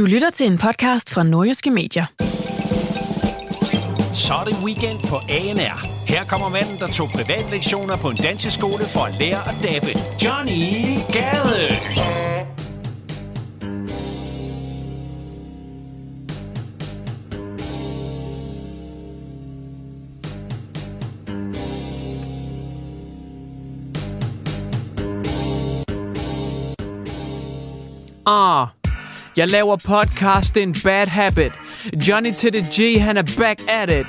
Du lytter til en podcast fra Nordjyske Medier. Så er det weekend på ANR. Her kommer manden, der tog privatlektioner på en danseskole for at lære at dabe. Johnny Gade. Ah, jeg laver podcast, det er en bad habit. Johnny til the G, han er back at it.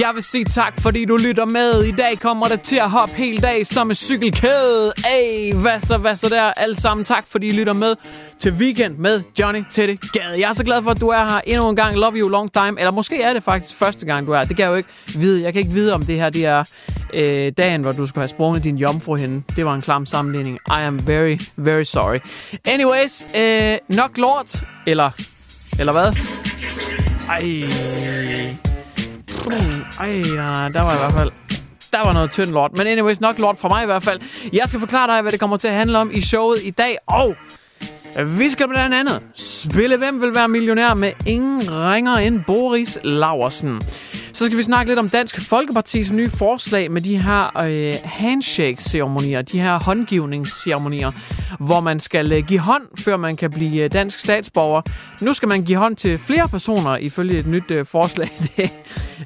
Jeg vil sige tak, fordi du lytter med. I dag kommer det til at hoppe hele dag som en cykelkæde. Ey, hvad så, hvad så der? Alle sammen tak, fordi I lytter med til Weekend med Johnny Teddy Gade. Jeg er så glad for, at du er her endnu en gang. Love you long time. Eller måske er det faktisk første gang, du er Det kan jeg jo ikke vide. Jeg kan ikke vide, om det her det er øh, dagen, hvor du skulle have sprunget din jomfru hende. Det var en klam sammenligning. I am very, very sorry. Anyways, øh, nok lort. Eller, eller hvad? Ej. Ej, ja, der var i hvert fald... Der var noget tynd lort. Men anyways, nok lort fra mig i hvert fald. Jeg skal forklare dig, hvad det kommer til at handle om i showet i dag. Og vi skal blandt andet spille Hvem vil være millionær med ingen ringer end Boris Laversen. Så skal vi snakke lidt om Dansk Folkepartis nye forslag med de her øh, handshake-ceremonier, de her håndgivningsceremonier, hvor man skal øh, give hånd, før man kan blive øh, dansk statsborger. Nu skal man give hånd til flere personer, ifølge et nyt øh, forslag. Det,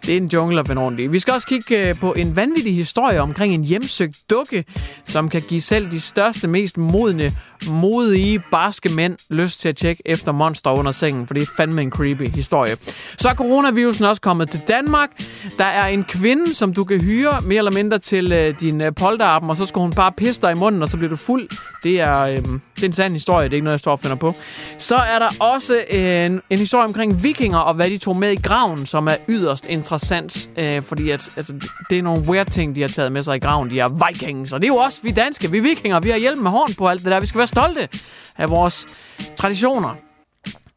det er en jungle at finde. Vi skal også kigge øh, på en vanvittig historie omkring en hjemsøgt dukke, som kan give selv de største, mest modne, modige, raske mænd lyst til at tjekke efter monster under sengen, for det er fandme en creepy historie. Så er coronavirusen også kommet til Danmark. Der er en kvinde, som du kan hyre mere eller mindre til øh, din øh, polterappen, og så skal hun bare pisse dig i munden, og så bliver du fuld. Det er, øh, det er en sand historie, det er ikke noget, jeg står og finder på. Så er der også øh, en, en historie omkring vikinger, og hvad de tog med i graven, som er yderst interessant, øh, fordi at, altså, det er nogle weird ting, de har taget med sig i graven. De er vikings, og det er jo også vi danske, vi er vikinger, vi har hjælp med horn på alt det der. Vi skal være stolte af vores traditioner.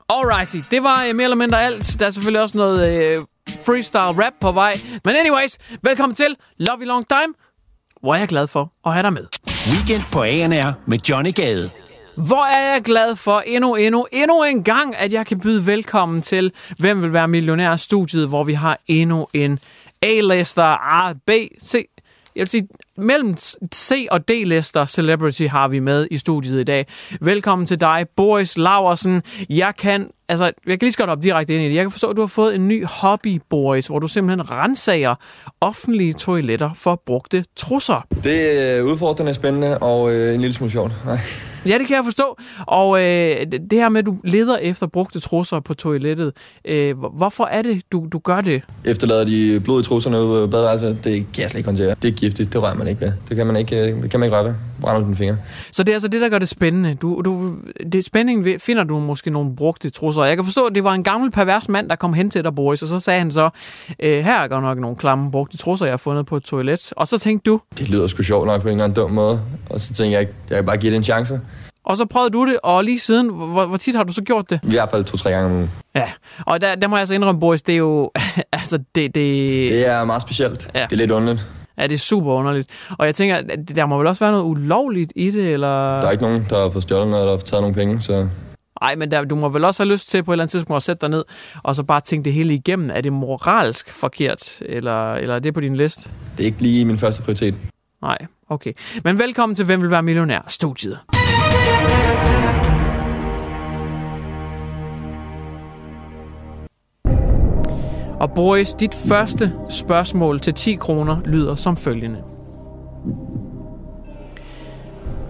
Alrighty, det var øh, mere eller mindre alt. Der er selvfølgelig også noget øh, freestyle rap på vej. Men anyways, velkommen til Love You Long Time, hvor jeg er glad for at have dig med. Weekend på ANR med Johnny Gade. Hvor er jeg glad for endnu, endnu, endnu en gang, at jeg kan byde velkommen til Hvem vil være millionær studiet, hvor vi har endnu en A-lister, A, B, C. Jeg vil sige, mellem C og D-lister celebrity har vi med i studiet i dag. Velkommen til dig, Boris Laversen. Jeg kan, altså, jeg kan lige så godt op direkte ind i det. Jeg kan forstå, at du har fået en ny hobby, Boris, hvor du simpelthen rensager offentlige toiletter for brugte trusser. Det er udfordrende, spændende og øh, en lille smule sjovt. Nej. Ja, det kan jeg forstå. Og øh, det her med, at du leder efter brugte trusser på toilettet, øh, hvor- hvorfor er det, du, du gør det? Efterlader de blod i trusserne ude på badeværelset, det kan jeg slet ikke håndtere. Det er giftigt, det rører man ikke ved. Det kan man ikke, øh, kan man ikke røre ved. Brænder dine fingre. Så det er altså det, der gør det spændende. Du, du, det spænding ved, finder du måske nogle brugte trusser. Jeg kan forstå, at det var en gammel pervers mand, der kom hen til dig, Boris, og så sagde han så, øh, her er godt nok nogle klamme brugte trusser, jeg har fundet på et toilet. Og så tænkte du, Det lyder sgu sjovt nok på en eller anden dum måde. Og så tænker jeg, jeg kan bare give det en chance. Og så prøvede du det, og lige siden, hvor, hvor tit har du så gjort det? I hvert fald to-tre gange om ugen. Ja, og der, der må jeg altså indrømme, Boris, det er jo, altså, det, det, Det er meget specielt. Ja. Det er lidt underligt. ja, det er super underligt. Og jeg tænker, der må vel også være noget ulovligt i det, eller... Der er ikke nogen, der har fået stjålet noget eller har taget nogle penge, så Nej, men der, du må vel også have lyst til på et eller andet tidspunkt at sætte dig ned, og så bare tænke det hele igennem. Er det moralsk forkert, eller, eller er det på din liste? det er ikke lige min første prioritet. Nej, okay. Men velkommen til Hvem vil være millionær? Studiet. Og Boris, dit første spørgsmål til 10 kroner lyder som følgende.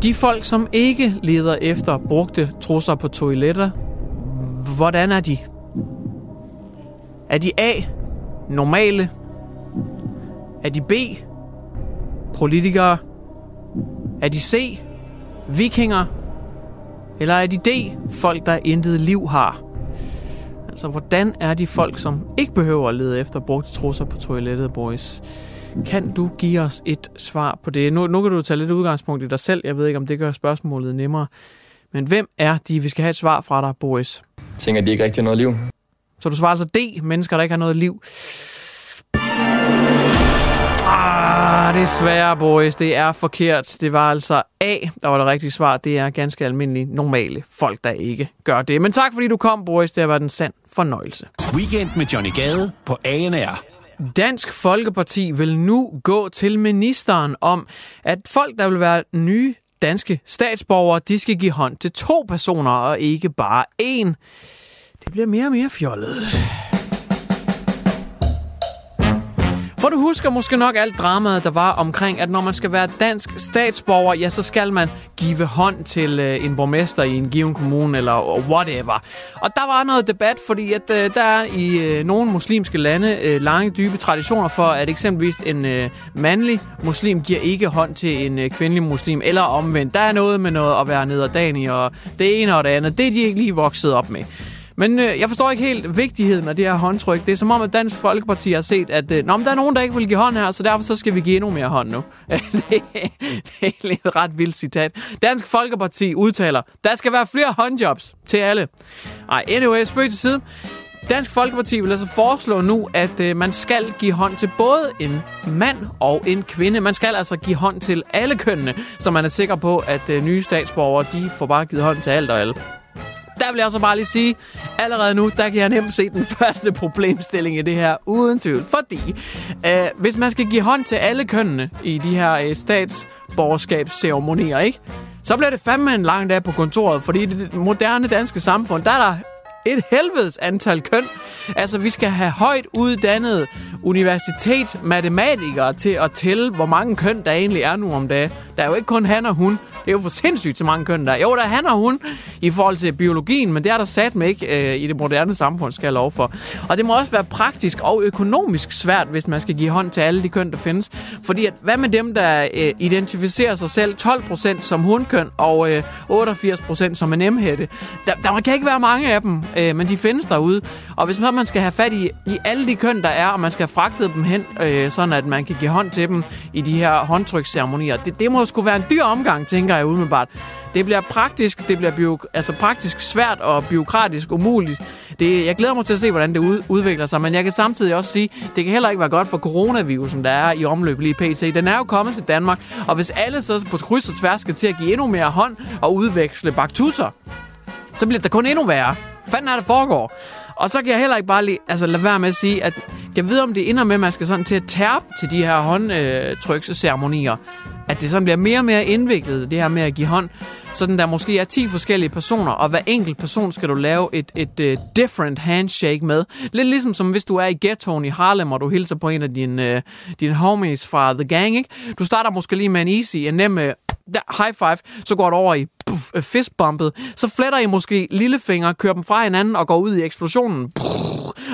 De folk, som ikke leder efter brugte trusser på toiletter, hvordan er de? Er de A. Normale? Er de B. Politikere? Er de C. Vikinger? Eller er de D. Folk, der intet liv har? Altså, hvordan er de folk, som ikke behøver at lede efter brugte trusser på toilettet, boys? Kan du give os et svar på det? Nu, nu kan du tage lidt udgangspunkt i dig selv. Jeg ved ikke, om det gør spørgsmålet nemmere. Men hvem er de? Vi skal have et svar fra dig, Boris. Jeg tænker, at de ikke rigtig har noget liv. Så du svarer altså D, mennesker, der ikke har noget liv. Ah, det er svært, boys. Det er forkert. Det var altså A, der var det rigtige svar. Det er ganske almindelige, normale folk, der ikke gør det. Men tak, fordi du kom, boys. Det har været en sand fornøjelse. Weekend med Johnny Gade på ANR. Dansk Folkeparti vil nu gå til ministeren om, at folk, der vil være nye danske statsborgere, de skal give hånd til to personer og ikke bare én. Det bliver mere og mere fjollet. For du husker måske nok alt dramaet, der var omkring, at når man skal være dansk statsborger, ja, så skal man give hånd til øh, en borgmester i en given kommune, eller whatever. Og der var noget debat, fordi at øh, der er i øh, nogle muslimske lande øh, lange, dybe traditioner for, at eksempelvis en øh, mandlig muslim giver ikke hånd til en øh, kvindelig muslim, eller omvendt. Der er noget med noget at være nederdanig, og det ene og det andet. Det er de ikke lige vokset op med. Men øh, jeg forstår ikke helt vigtigheden af det her håndtryk. Det er som om, at Dansk Folkeparti har set, at øh, Nå, men der er nogen, der ikke vil give hånd her, så derfor så skal vi give endnu mere hånd nu. det, det er et ret vildt citat. Dansk Folkeparti udtaler, der skal være flere håndjobs til alle. Ej, anyway, spøg til side. Dansk Folkeparti vil altså foreslå nu, at øh, man skal give hånd til både en mand og en kvinde. Man skal altså give hånd til alle kønnene, så man er sikker på, at øh, nye statsborgere, de får bare givet hånd til alt og alle. Der vil jeg så bare lige sige, allerede nu, der kan jeg nemt se den første problemstilling i det her, uden tvivl. Fordi, øh, hvis man skal give hånd til alle kønnene i de her øh, statsborgerskabsceremonier, ikke? Så bliver det fandme en lang dag på kontoret, fordi i det moderne danske samfund, der er der et helvedes antal køn. Altså, vi skal have højt uddannede universitetsmatematikere til at tælle, hvor mange køn der egentlig er nu om dagen. Der er jo ikke kun han og hun. Det er jo for sindssygt, så mange køn der er. Jo, der er han og hun i forhold til biologien, men det er der sat med ikke øh, i det moderne samfund, skal jeg lov for. Og det må også være praktisk og økonomisk svært, hvis man skal give hånd til alle de køn, der findes. Fordi at, hvad med dem, der øh, identificerer sig selv 12% som hundkøn og øh, 88% som en emhætte? Der, der kan ikke være mange af dem, øh, men de findes derude. Og hvis man skal have fat i, i alle de køn, der er, og man skal have fragtet dem hen, øh, sådan at man kan give hånd til dem i de her håndtryksceremonier, det, det må sgu være en dyr omgang, tænker jeg umiddelbart. Det bliver praktisk, det bliver bio, altså praktisk svært og byråkratisk umuligt. Det, jeg glæder mig til at se, hvordan det ud, udvikler sig, men jeg kan samtidig også sige, det kan heller ikke være godt for coronavirusen, der er i omløb lige pt. Den er jo kommet til Danmark, og hvis alle så på kryds og tværs skal til at give endnu mere hånd og udveksle baktusser, så bliver det kun endnu værre. Fanden er det foregår? Og så kan jeg heller ikke bare lige, altså lade være med at sige, at jeg ved, om det ender med, at man skal sådan til at tærpe til de her håndtryksceremonier. At det sådan bliver mere og mere indviklet, det her med at give hånd. Sådan der måske er 10 forskellige personer, og hver enkelt person skal du lave et, et, et different handshake med. Lidt ligesom som hvis du er i ghettoen i Harlem, og du hilser på en af dine, uh, dine homies fra The Gang, ikke? Du starter måske lige med en easy, en nem øh, uh, high five, så går det over i puff, øh, fistbumpet. Så fletter I måske lillefinger, kører dem fra hinanden og går ud i eksplosionen.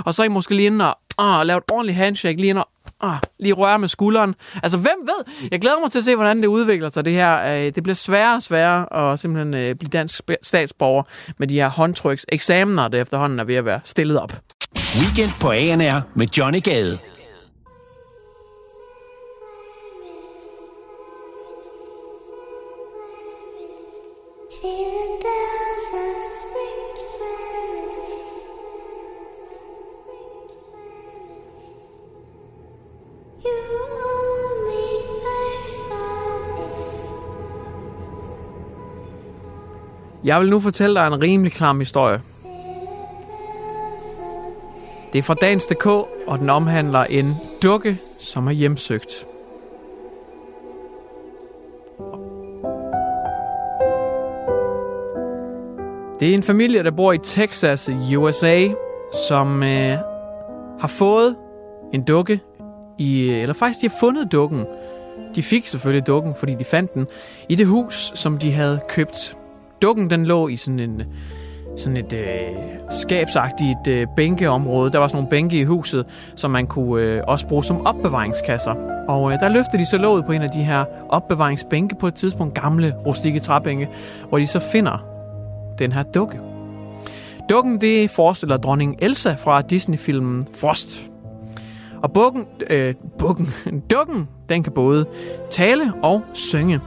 Og så er I måske lige inde og ah, lave et ordentligt handshake lige inde og ah, lige røre med skulderen. Altså, hvem ved? Jeg glæder mig til at se, hvordan det udvikler sig, det her. Øh, det bliver sværere og sværere at simpelthen øh, blive dansk statsborger med de her håndtryks eksamener, der efterhånden er ved at være stillet op. Weekend på ANR med Johnny Gade. Jeg vil nu fortælle dig en rimelig klam historie. Det er fra Dagens.dk, og den omhandler en dukke, som er hjemsøgt. Det er en familie, der bor i Texas i USA, som øh, har fået en dukke, i, eller faktisk de har fundet dukken. De fik selvfølgelig dukken, fordi de fandt den i det hus, som de havde købt. Dukken den lå i sådan en sådan et øh, skabsagtigt øh, bænkeområde. Der var sådan nogle bænke i huset, som man kunne øh, også bruge som opbevaringskasser. Og øh, der løftede de så låget på en af de her opbevaringsbænke på et tidspunkt, gamle rustikke træbænke, hvor de så finder den her dukke. Dukken, det forestiller dronning Elsa fra Disney-filmen Frost. Og bukken, øh, bukken, dukken, den kan både tale og synge.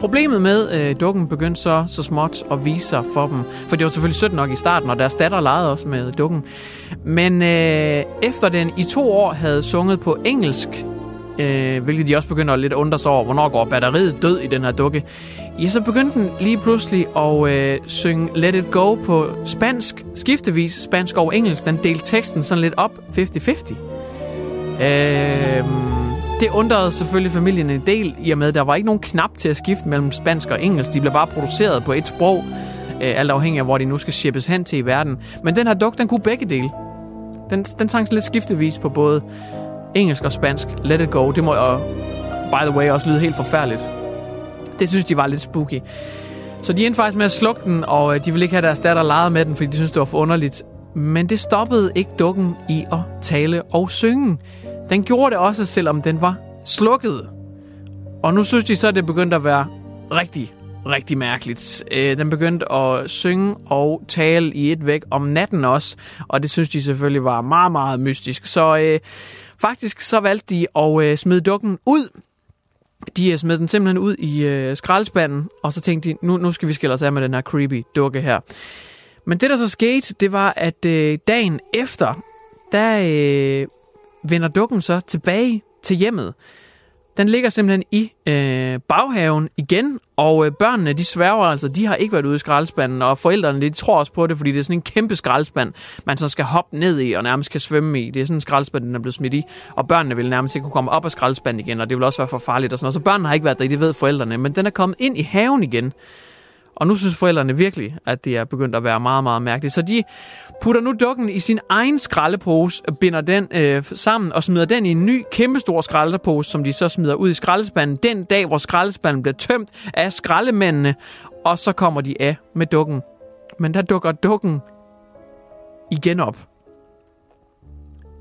Problemet med øh, dukken begyndte så, så småt at vise sig for dem. For det var selvfølgelig sødt nok i starten, og deres datter legede også med dukken. Men øh, efter den i to år havde sunget på engelsk, øh, hvilket de også begynder at lidt undre sig over, hvornår går batteriet død i den her dukke, ja, så begyndte den lige pludselig at øh, synge Let It Go på spansk, skiftevis spansk og engelsk. Den delte teksten sådan lidt op 50-50. Øh, det undrede selvfølgelig familien en del, i og med, at der var ikke nogen knap til at skifte mellem spansk og engelsk. De blev bare produceret på et sprog, øh, alt afhængig af, hvor de nu skal shippes hen til i verden. Men den her duk, den kunne begge dele. Den, den sang lidt skiftevis på både engelsk og spansk. Let it go. Det må, og by the way, også lyde helt forfærdeligt. Det synes de var lidt spooky. Så de endte faktisk med at slukke den, og øh, de ville ikke have deres datter leget med den, fordi de synes det var for underligt. Men det stoppede ikke dukken i at tale og synge. Den gjorde det også, selvom den var slukket. Og nu synes de så, at det begyndte at være rigtig, rigtig mærkeligt. Øh, den begyndte at synge og tale i et væk om natten også, og det synes de selvfølgelig var meget, meget mystisk. Så øh, faktisk så valgte de at øh, smide dukken ud. De øh, smed den simpelthen ud i øh, skraldespanden, og så tænkte de, nu, nu skal vi skille os af med den her creepy dukke her. Men det, der så skete, det var, at øh, dagen efter, der øh, vender dukken så tilbage til hjemmet. Den ligger simpelthen i øh, baghaven igen, og øh, børnene, de sværger altså, de har ikke været ude i skraldespanden, og forældrene, de tror også på det, fordi det er sådan en kæmpe skraldespand, man så skal hoppe ned i og nærmest kan svømme i. Det er sådan en skraldespand, den er blevet smidt i, og børnene vil nærmest ikke kunne komme op af skraldespanden igen, og det vil også være for farligt og sådan noget. Så børnene har ikke været der, det ved forældrene, men den er kommet ind i haven igen. Og nu synes forældrene virkelig, at det er begyndt at være meget, meget mærkeligt. Så de putter nu dukken i sin egen skraldepose, binder den øh, sammen og smider den i en ny, kæmpestor skraldepose, som de så smider ud i skraldespanden den dag, hvor skraldespanden bliver tømt af skraldemændene. Og så kommer de af med dukken. Men der dukker dukken igen op.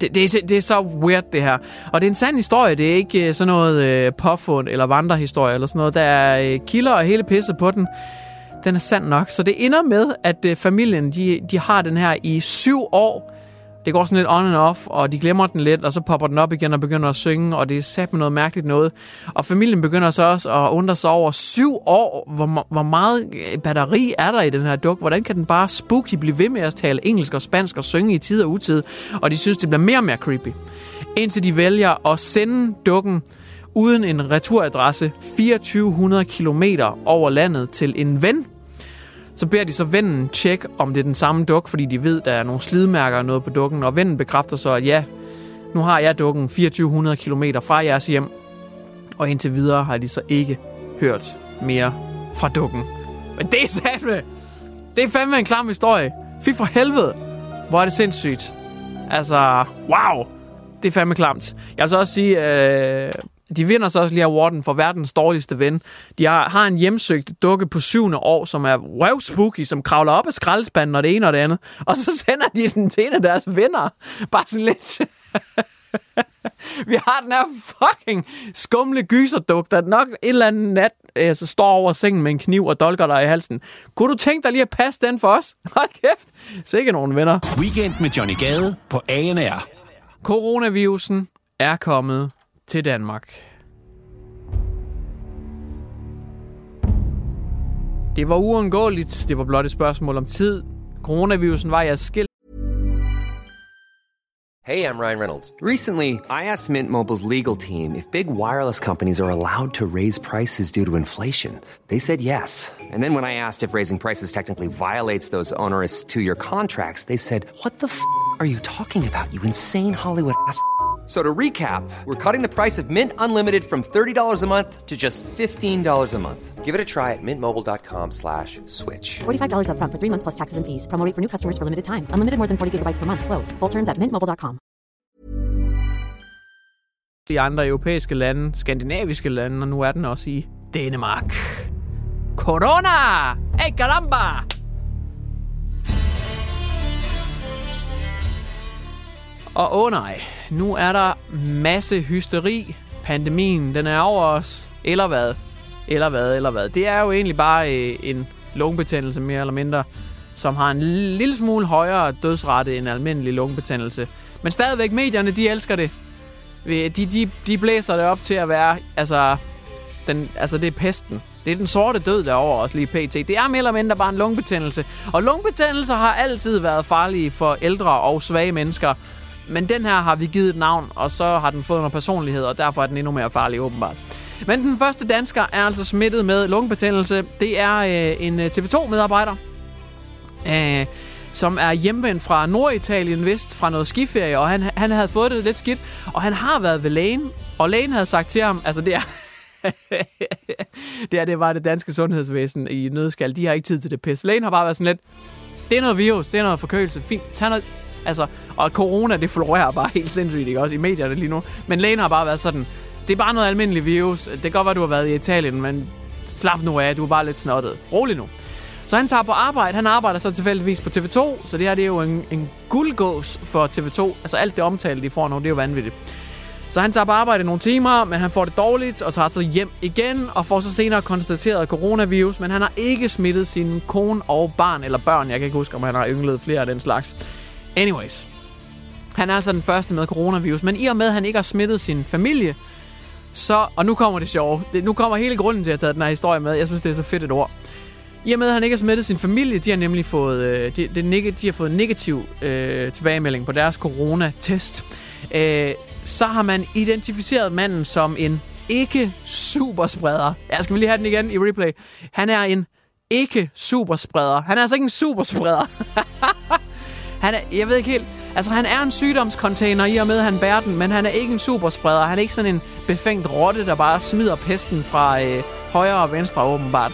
Det, det, er, det er så weird, det her. Og det er en sand historie. Det er ikke øh, sådan noget øh, påfund eller vandrehistorie eller sådan noget. Der er øh, kilder og hele pisset på den den er sand nok. Så det ender med, at øh, familien de, de har den her i syv år. Det går sådan lidt on and off, og de glemmer den lidt, og så popper den op igen og begynder at synge, og det er sat med noget mærkeligt noget. Og familien begynder så også at undre sig over syv år, hvor, hvor meget øh, batteri er der i den her duk? Hvordan kan den bare spooky blive ved med at tale engelsk og spansk og synge i tid og utid? Og de synes, det bliver mere og mere creepy. Indtil de vælger at sende dukken uden en returadresse 2400 km over landet til en ven. Så beder de så vennen tjekke, om det er den samme duk, fordi de ved, der er nogle slidmærker og noget på dukken. Og vennen bekræfter så, at ja, nu har jeg dukken 2400 km fra jeres hjem. Og indtil videre har de så ikke hørt mere fra dukken. Men det er satme! Det er fandme en klam historie. Fy for helvede! Hvor er det sindssygt. Altså, wow! Det er fandme klamt. Jeg vil så også sige, øh, de vinder så også lige awarden for verdens dårligste ven. De har, har en hjemsøgt dukke på syvende år, som er røvspooky, som kravler op af skraldespanden og det ene og det andet. Og så sender de den til en af deres venner. Bare sådan lidt... Vi har den her fucking skumle gyserduk, der nok en eller anden nat altså, står over sengen med en kniv og dolker dig i halsen. Kunne du tænke dig lige at passe den for os? Hold kæft. Sikke nogle venner. Weekend med Johnny Gade på ANR. Coronavirusen er kommet til Danmark. Det var uundgåeligt. Det var blot et spørgsmål om tid. Coronavirusen var jeres skil. Hey, I'm Ryan Reynolds. Recently, I asked Mint Mobile's legal team if big wireless companies are allowed to raise prices due to inflation. They said yes. And then when I asked if raising prices technically violates those onerous two year contracts, they said, What the f are you talking about, you insane Hollywood ass? So to recap, we're cutting the price of Mint Unlimited from $30 a month to just $15 a month. Give it a try at mintmobile.com slash switch. $45 upfront for three months plus taxes and fees. Promo rate for new customers for limited time. Unlimited more than 40 gigabytes per month. Slows. Full terms at mintmobile.com. de andre europæiske lande, skandinaviske lande, og nu er den også i Danmark. Corona! Hey, caramba! Og åh oh nej, nu er der masse hysteri. Pandemien, den er over os. Eller hvad? Eller hvad, eller hvad? Det er jo egentlig bare øh, en lungebetændelse mere eller mindre, som har en lille smule højere dødsrate end almindelig lungebetændelse. Men stadigvæk, medierne, de elsker det. De, de, de blæser det op til at være, altså, den, altså det er pesten. Det er den sorte død derovre også lige pt. Det er mere eller mindre bare en lungebetændelse. Og lungebetændelser har altid været farlige for ældre og svage mennesker. Men den her har vi givet et navn, og så har den fået noget personlighed, og derfor er den endnu mere farlig åbenbart. Men den første dansker er altså smittet med lungebetændelse. Det er øh, en øh, TV2-medarbejder, øh, som er hjemvendt fra Norditalien vist fra noget skiferie, og han, han havde fået det lidt skidt, og han har været ved lægen, og lægen havde sagt til ham, altså det er... det er det var det danske sundhedsvæsen i nødskal. De har ikke tid til det pisse. Lægen har bare været sådan lidt, det er noget virus, det er noget forkølelse. Fint, tag noget, Altså, og corona, det florerer bare helt sindssygt, ikke? Også i medierne lige nu. Men lægen har bare været sådan, det er bare noget almindeligt virus. Det kan godt være, du har været i Italien, men slap nu af, du er bare lidt snottet. Rolig nu. Så han tager på arbejde. Han arbejder så tilfældigvis på TV2, så det her det er jo en, en guldgås for TV2. Altså alt det omtale, de får nu, det er jo vanvittigt. Så han tager på arbejde nogle timer, men han får det dårligt og tager så hjem igen og får så senere konstateret coronavirus, men han har ikke smittet sin kone og barn eller børn. Jeg kan ikke huske, om han har ynglet flere af den slags. Anyways. Han er altså den første med coronavirus, men i og med, at han ikke har smittet sin familie, så, og nu kommer det sjove, det, nu kommer hele grunden til, at jeg har taget den her historie med, jeg synes, det er så fedt et ord. I og med, at han ikke har smittet sin familie, de har nemlig fået, øh, de, de, de, har fået negativ øh, tilbagemelding på deres coronatest. Øh, så har man identificeret manden som en ikke superspreder. Ja, skal vi lige have den igen i replay. Han er en ikke superspreder. Han er altså ikke en superspreder. han er, jeg ved ikke helt... Altså, han er en sygdomscontainer i og med, at han bærer den, men han er ikke en superspreder. Han er ikke sådan en befængt rotte, der bare smider pesten fra øh, højre og venstre åbenbart.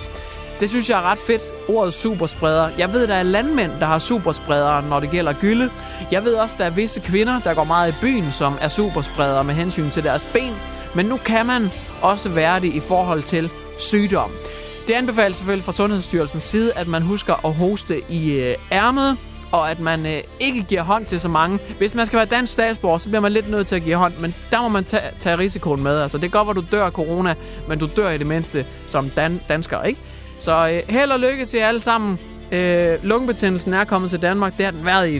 Det synes jeg er ret fedt, ordet superspreder. Jeg ved, der er landmænd, der har superspredere, når det gælder gylde. Jeg ved også, der er visse kvinder, der går meget i byen, som er superspredere med hensyn til deres ben. Men nu kan man også være det i forhold til sygdom. Det anbefales selvfølgelig fra Sundhedsstyrelsens side, at man husker at hoste i øh, ærmet, og at man øh, ikke giver hånd til så mange. Hvis man skal være dansk statsborger, så bliver man lidt nødt til at give hånd, men der må man tage, tage risikoen med. Altså, det er godt, at du dør af corona, men du dør i det mindste som dan- dansker, ikke? Så øh, held og lykke til jer alle sammen. Øh, lungebetændelsen er kommet til Danmark. Det har den været i,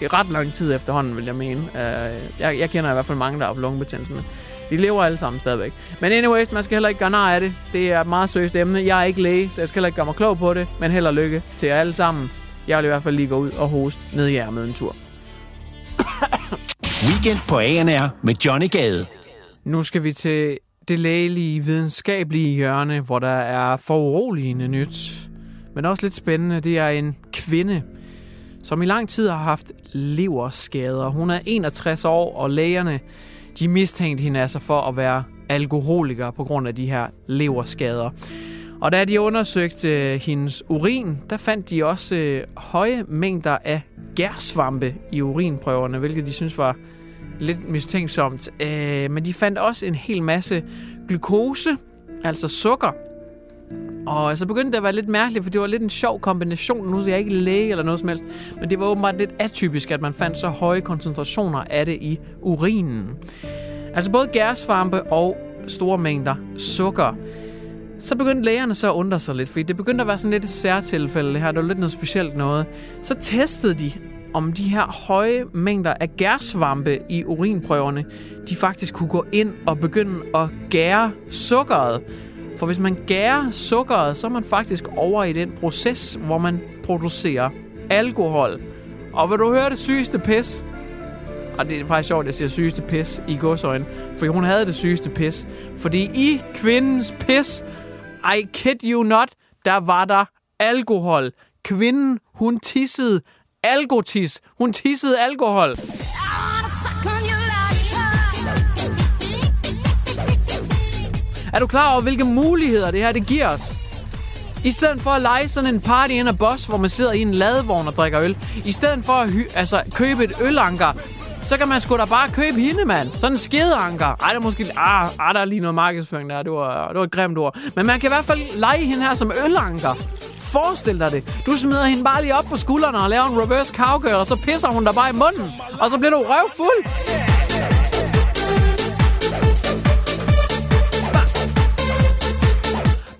i ret lang tid efterhånden, vil jeg mene. Øh, jeg, jeg kender i hvert fald mange, der har haft lungebetændelsen. Men de lever alle sammen stadigvæk. Men anyways, man skal heller ikke gøre nar af det. Det er et meget seriøst emne. Jeg er ikke læge, så jeg skal heller ikke gøre mig klog på det. Men held og lykke til jer alle sammen. Jeg vil i hvert fald lige gå ud og hoste ned i ærmet en tur. Weekend på ANR med Johnny Gade. Nu skal vi til det lægelige, videnskabelige hjørne, hvor der er foruroligende nyt. Men også lidt spændende, det er en kvinde, som i lang tid har haft leverskader. Hun er 61 år, og lægerne de mistænkte hende altså for at være alkoholiker på grund af de her leverskader. Og da de undersøgte øh, hendes urin, der fandt de også øh, høje mængder af gærsvampe i urinprøverne, hvilket de synes var lidt mistænksomt. Øh, men de fandt også en hel masse glukose, altså sukker. Og så begyndte det at være lidt mærkeligt, for det var lidt en sjov kombination. Nu er jeg ikke læge eller noget som helst, men det var åbenbart lidt atypisk, at man fandt så høje koncentrationer af det i urinen. Altså både gærsvampe og store mængder sukker. Så begyndte lægerne så at undre sig lidt, fordi det begyndte at være sådan lidt et særtilfælde det her. Det var lidt noget specielt noget. Så testede de, om de her høje mængder af gærsvampe i urinprøverne, de faktisk kunne gå ind og begynde at gære sukkeret. For hvis man gærer sukkeret, så er man faktisk over i den proces, hvor man producerer alkohol. Og vil du høre det sygeste pis? Og det er faktisk sjovt, at jeg siger sygeste pis i godsøjne. For hun havde det sygeste pis. Fordi i kvindens pis, i kid you not, der var der alkohol. Kvinden, hun tissede algotis. Hun tissede alkohol. Er du klar over, hvilke muligheder det her det giver os? I stedet for at lege sådan en party in a bus, hvor man sidder i en ladevogn og drikker øl. I stedet for at hy- altså, købe et ølanker så kan man sgu da bare købe hende, mand. Sådan en skedeanker. Ej, der er måske... Ah, ah, der er lige noget markedsføring der. Det var, det var et grimt ord. Men man kan i hvert fald lege hende her som ølanker. Forestil dig det. Du smider hende bare lige op på skuldrene og laver en reverse cowgirl, og så pisser hun dig bare i munden. Og så bliver du røvfuld.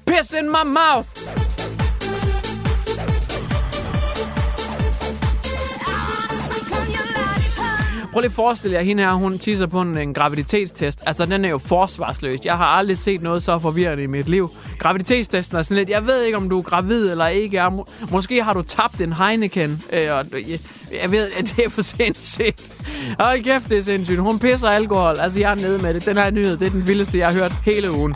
Piss in my mouth. Prøv lige at forestille jer, hende her, hun tisser på en, en graviditetstest. Altså, den er jo forsvarsløs. Jeg har aldrig set noget så forvirrende i mit liv. Graviditetstesten er sådan lidt, jeg ved ikke, om du er gravid eller ikke er. Må, måske har du tabt en Heineken. Øh, og, jeg, jeg ved, at det er for sindssygt. Hold kæft, det er sindssygt. Hun pisser alkohol. Altså, jeg er nede med det. Den her nyhed, det er den vildeste, jeg har hørt hele ugen.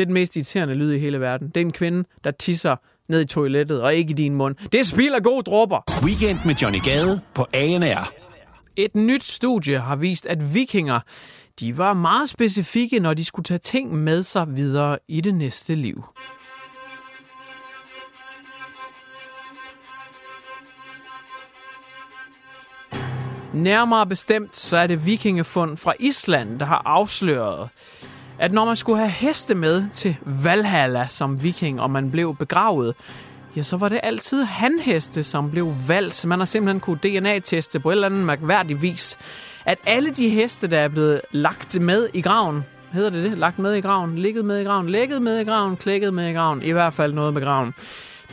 Det er den mest irriterende lyd i hele verden. Det er en kvinde, der tisser ned i toilettet, og ikke i din mund. Det er spild af gode dråber. Weekend med Johnny Gade på ANR. Et nyt studie har vist, at vikinger de var meget specifikke, når de skulle tage ting med sig videre i det næste liv. Nærmere bestemt, så er det vikingefund fra Island, der har afsløret, at når man skulle have heste med til Valhalla som viking, og man blev begravet, ja, så var det altid hanheste, som blev valgt. Man har simpelthen kunne DNA-teste på et eller andet mærkværdig vis, at alle de heste, der er blevet lagt med i graven, hedder det det? Lagt med i graven, ligget med i graven, lægget med i graven, klækket med i graven, i hvert fald noget med graven.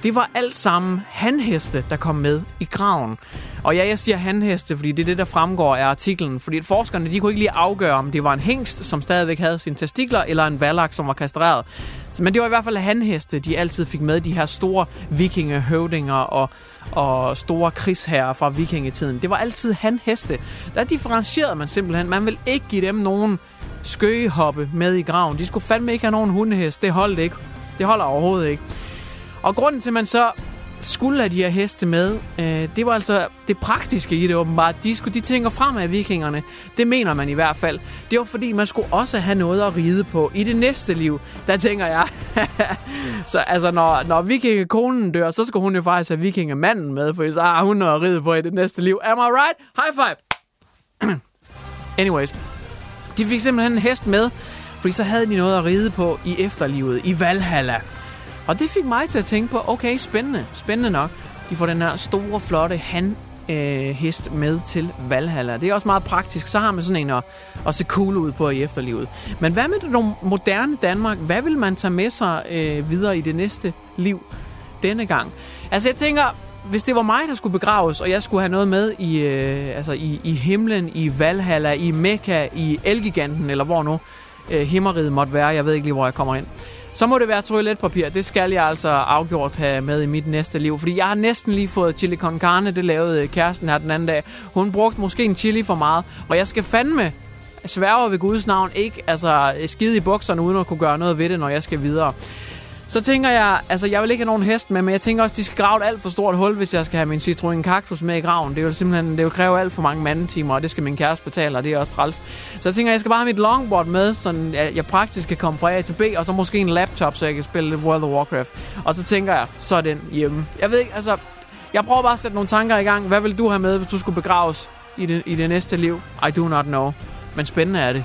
Det var alt sammen hanheste, der kom med i graven. Og ja, jeg siger hanheste, fordi det er det, der fremgår af artiklen. Fordi at forskerne, de kunne ikke lige afgøre, om det var en hengst, som stadigvæk havde sine testikler, eller en valak, som var kastreret. Så, men det var i hvert fald hanheste, de altid fik med de her store vikingehøvdinger og, og store krigsherrer fra vikingetiden. Det var altid hanheste. Der differentierede man simpelthen. Man vil ikke give dem nogen skøgehoppe med i graven. De skulle fandme ikke have nogen hundehest. Det holdt ikke. Det holder overhovedet ikke. Og grunden til, at man så skulle have de her heste med, øh, det var altså det praktiske i det åbenbart. De, skulle, de tænker frem af vikingerne. Det mener man i hvert fald. Det var fordi, man skulle også have noget at ride på i det næste liv. Der tænker jeg, så altså når, når vikingekonen dør, så skal hun jo faktisk have vikingemanden med, for så har hun noget at ride på i det næste liv. Am I right? High five! Anyways, de fik simpelthen en hest med, fordi så havde de noget at ride på i efterlivet, i Valhalla. Og det fik mig til at tænke på, okay, spændende, spændende nok. De får den her store, flotte han øh, hest med til Valhalla. Det er også meget praktisk. Så har man sådan en at, at se cool ud på i efterlivet. Men hvad med det moderne Danmark? Hvad vil man tage med sig øh, videre i det næste liv denne gang? Altså jeg tænker, hvis det var mig, der skulle begraves, og jeg skulle have noget med i, øh, altså i, i himlen, i Valhalla, i Mekka, i Elgiganten, eller hvor nu øh, himmeriget måtte være. Jeg ved ikke lige, hvor jeg kommer ind. Så må det være toiletpapir. Det skal jeg altså afgjort have med i mit næste liv. Fordi jeg har næsten lige fået chili con carne. Det lavede øh, kæresten her den anden dag. Hun brugte måske en chili for meget. Og jeg skal fandme sværger ved Guds navn ikke altså, skide i bukserne uden at kunne gøre noget ved det, når jeg skal videre. Så tænker jeg, altså jeg vil ikke have nogen hest med, men jeg tænker også, de skal grave et alt for stort hul, hvis jeg skal have min Citroën Cactus med i graven. Det vil simpelthen det vil kræve alt for mange mandetimer, og det skal min kæreste betale, og det er også træls. Så jeg tænker, jeg skal bare have mit longboard med, så jeg, jeg praktisk kan komme fra A til B, og så måske en laptop, så jeg kan spille lidt World of Warcraft. Og så tænker jeg, så er den hjemme. Jeg ved ikke, altså, jeg prøver bare at sætte nogle tanker i gang. Hvad vil du have med, hvis du skulle begraves i det, i det næste liv? I do not know. Men spændende er det.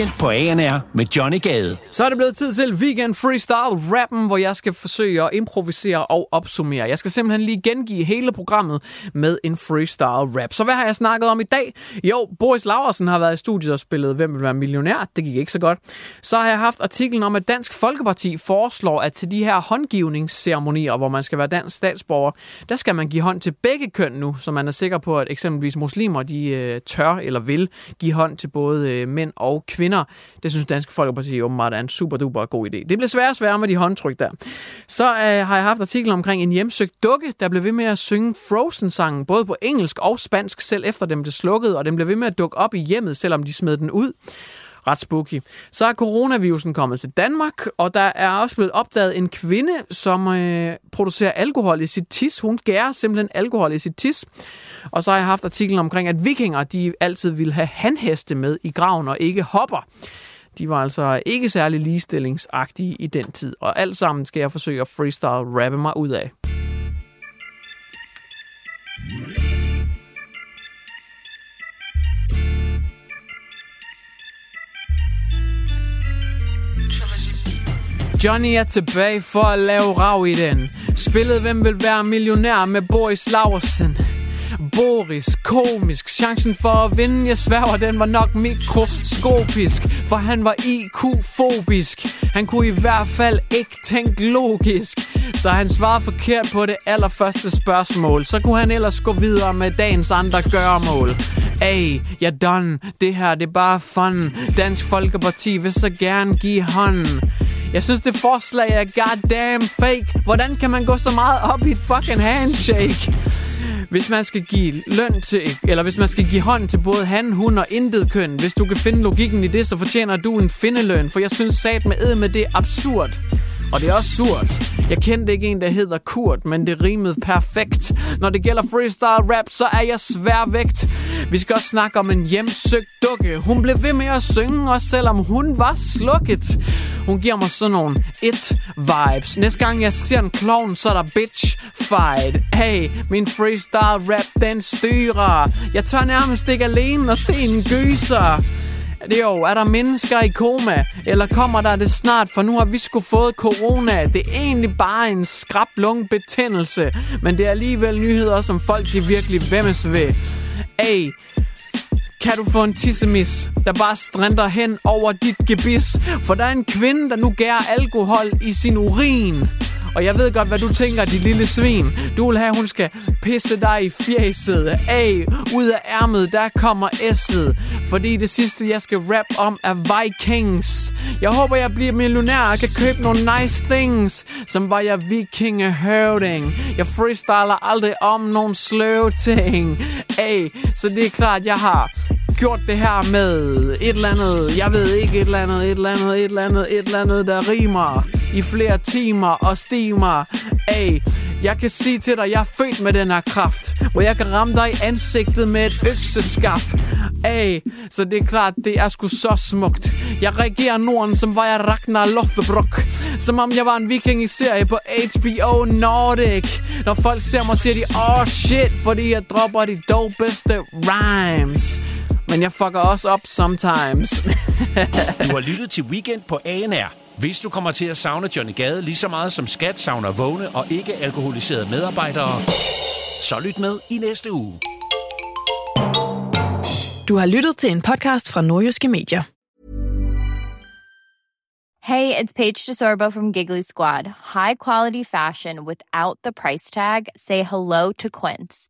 Weekend på ANR med Johnny Gade. Så er det blevet tid til Weekend Freestyle Rappen, hvor jeg skal forsøge at improvisere og opsummere. Jeg skal simpelthen lige gengive hele programmet med en freestyle rap. Så hvad har jeg snakket om i dag? Jo, Boris Laversen har været i studiet og spillet Hvem vil være millionær? Det gik ikke så godt. Så har jeg haft artiklen om, at Dansk Folkeparti foreslår, at til de her håndgivningsceremonier, hvor man skal være dansk statsborger, der skal man give hånd til begge køn nu, så man er sikker på, at eksempelvis muslimer, de øh, tør eller vil give hånd til både øh, mænd og kvinder. Det synes Dansk Folkeparti åbenbart er en super duper god idé. Det bliver svært svære med de håndtryk der. Så øh, har jeg haft artikel omkring en hjemsøgt dukke, der blev ved med at synge Frozen-sangen, både på engelsk og spansk, selv efter dem blev slukket, og den blev ved med at dukke op i hjemmet, selvom de smed den ud ret spooky. Så er coronavirusen kommet til Danmark, og der er også blevet opdaget en kvinde, som øh, producerer alkohol i sit tis. Hun gærer simpelthen alkohol i sit tis. Og så har jeg haft artiklen omkring, at vikinger de altid ville have handheste med i graven og ikke hopper. De var altså ikke særlig ligestillingsagtige i den tid, og alt sammen skal jeg forsøge at freestyle rappe mig ud af. Johnny er tilbage for at lave rav i den. Spillet Hvem vil være millionær med Boris Laversen. Boris, komisk, chancen for at vinde, jeg sværger, den var nok mikroskopisk, for han var IQ-fobisk. Han kunne i hvert fald ikke tænke logisk, så han svarede forkert på det allerførste spørgsmål. Så kunne han ellers gå videre med dagens andre gørmål Ay, jeg yeah, done, det her det er bare fun. Dansk Folkeparti vil så gerne give hånden. Jeg synes, det forslag er goddamn fake. Hvordan kan man gå så meget op i et fucking handshake? Hvis man skal give løn til, eller hvis man skal give hånd til både han, hun og intet køn, hvis du kan finde logikken i det, så fortjener du en findeløn, for jeg synes sat med ed med det er absurd. Og det er også surt. Jeg kendte ikke en, der hedder Kurt, men det rimede perfekt. Når det gælder freestyle rap, så er jeg sværvægt. Vi skal også snakke om en hjemsøgt dukke. Hun blev ved med at synge, også selvom hun var slukket. Hun giver mig sådan nogle it-vibes. Næste gang jeg ser en clown, så er der bitch fight. Hey, min freestyle rap, den styrer. Jeg tør nærmest ikke alene at se en gyser. Det jo, er der mennesker i koma? Eller kommer der det snart? For nu har vi sgu fået corona. Det er egentlig bare en skrab betændelse. Men det er alligevel nyheder, som folk de virkelig vemmes ved. Ej, kan du få en tissemis, der bare strænder hen over dit gebis? For der er en kvinde, der nu gærer alkohol i sin urin. Og jeg ved godt, hvad du tænker, dit lille svin. Du vil have, at hun skal pisse dig i fjeset. Af, ud af ærmet, der kommer S'et. Fordi det sidste, jeg skal rap om, er Vikings. Jeg håber, jeg bliver millionær og kan købe nogle nice things. Som var jeg vikingehøvding. Jeg freestyler aldrig om nogle sløve ting. Af, så det er klart, jeg har gjort det her med et eller andet, jeg ved ikke, et eller andet, et eller andet, et eller andet, et eller andet, der rimer i flere timer og stimer af. Jeg kan sige til dig, jeg er født med den her kraft, hvor jeg kan ramme dig i ansigtet med et økseskaf af. Så det er klart, det er sgu så smukt. Jeg reagerer Norden, som var jeg Ragnar Lothbrok. Som om jeg var en viking i serie på HBO Nordic. Når folk ser mig, siger de, oh shit, fordi jeg dropper de dopeste rhymes. Men jeg fucker også op sometimes. du har lyttet til Weekend på ANR. Hvis du kommer til at savne Johnny Gade lige så meget som Skat savner vågne og ikke alkoholiserede medarbejdere, så lyt med i næste uge. Du har lyttet til en podcast fra Nordjyske Medier. Hey, it's Paige DeSorbo from Giggly Squad. High quality fashion without the price tag. Say hello to Quince.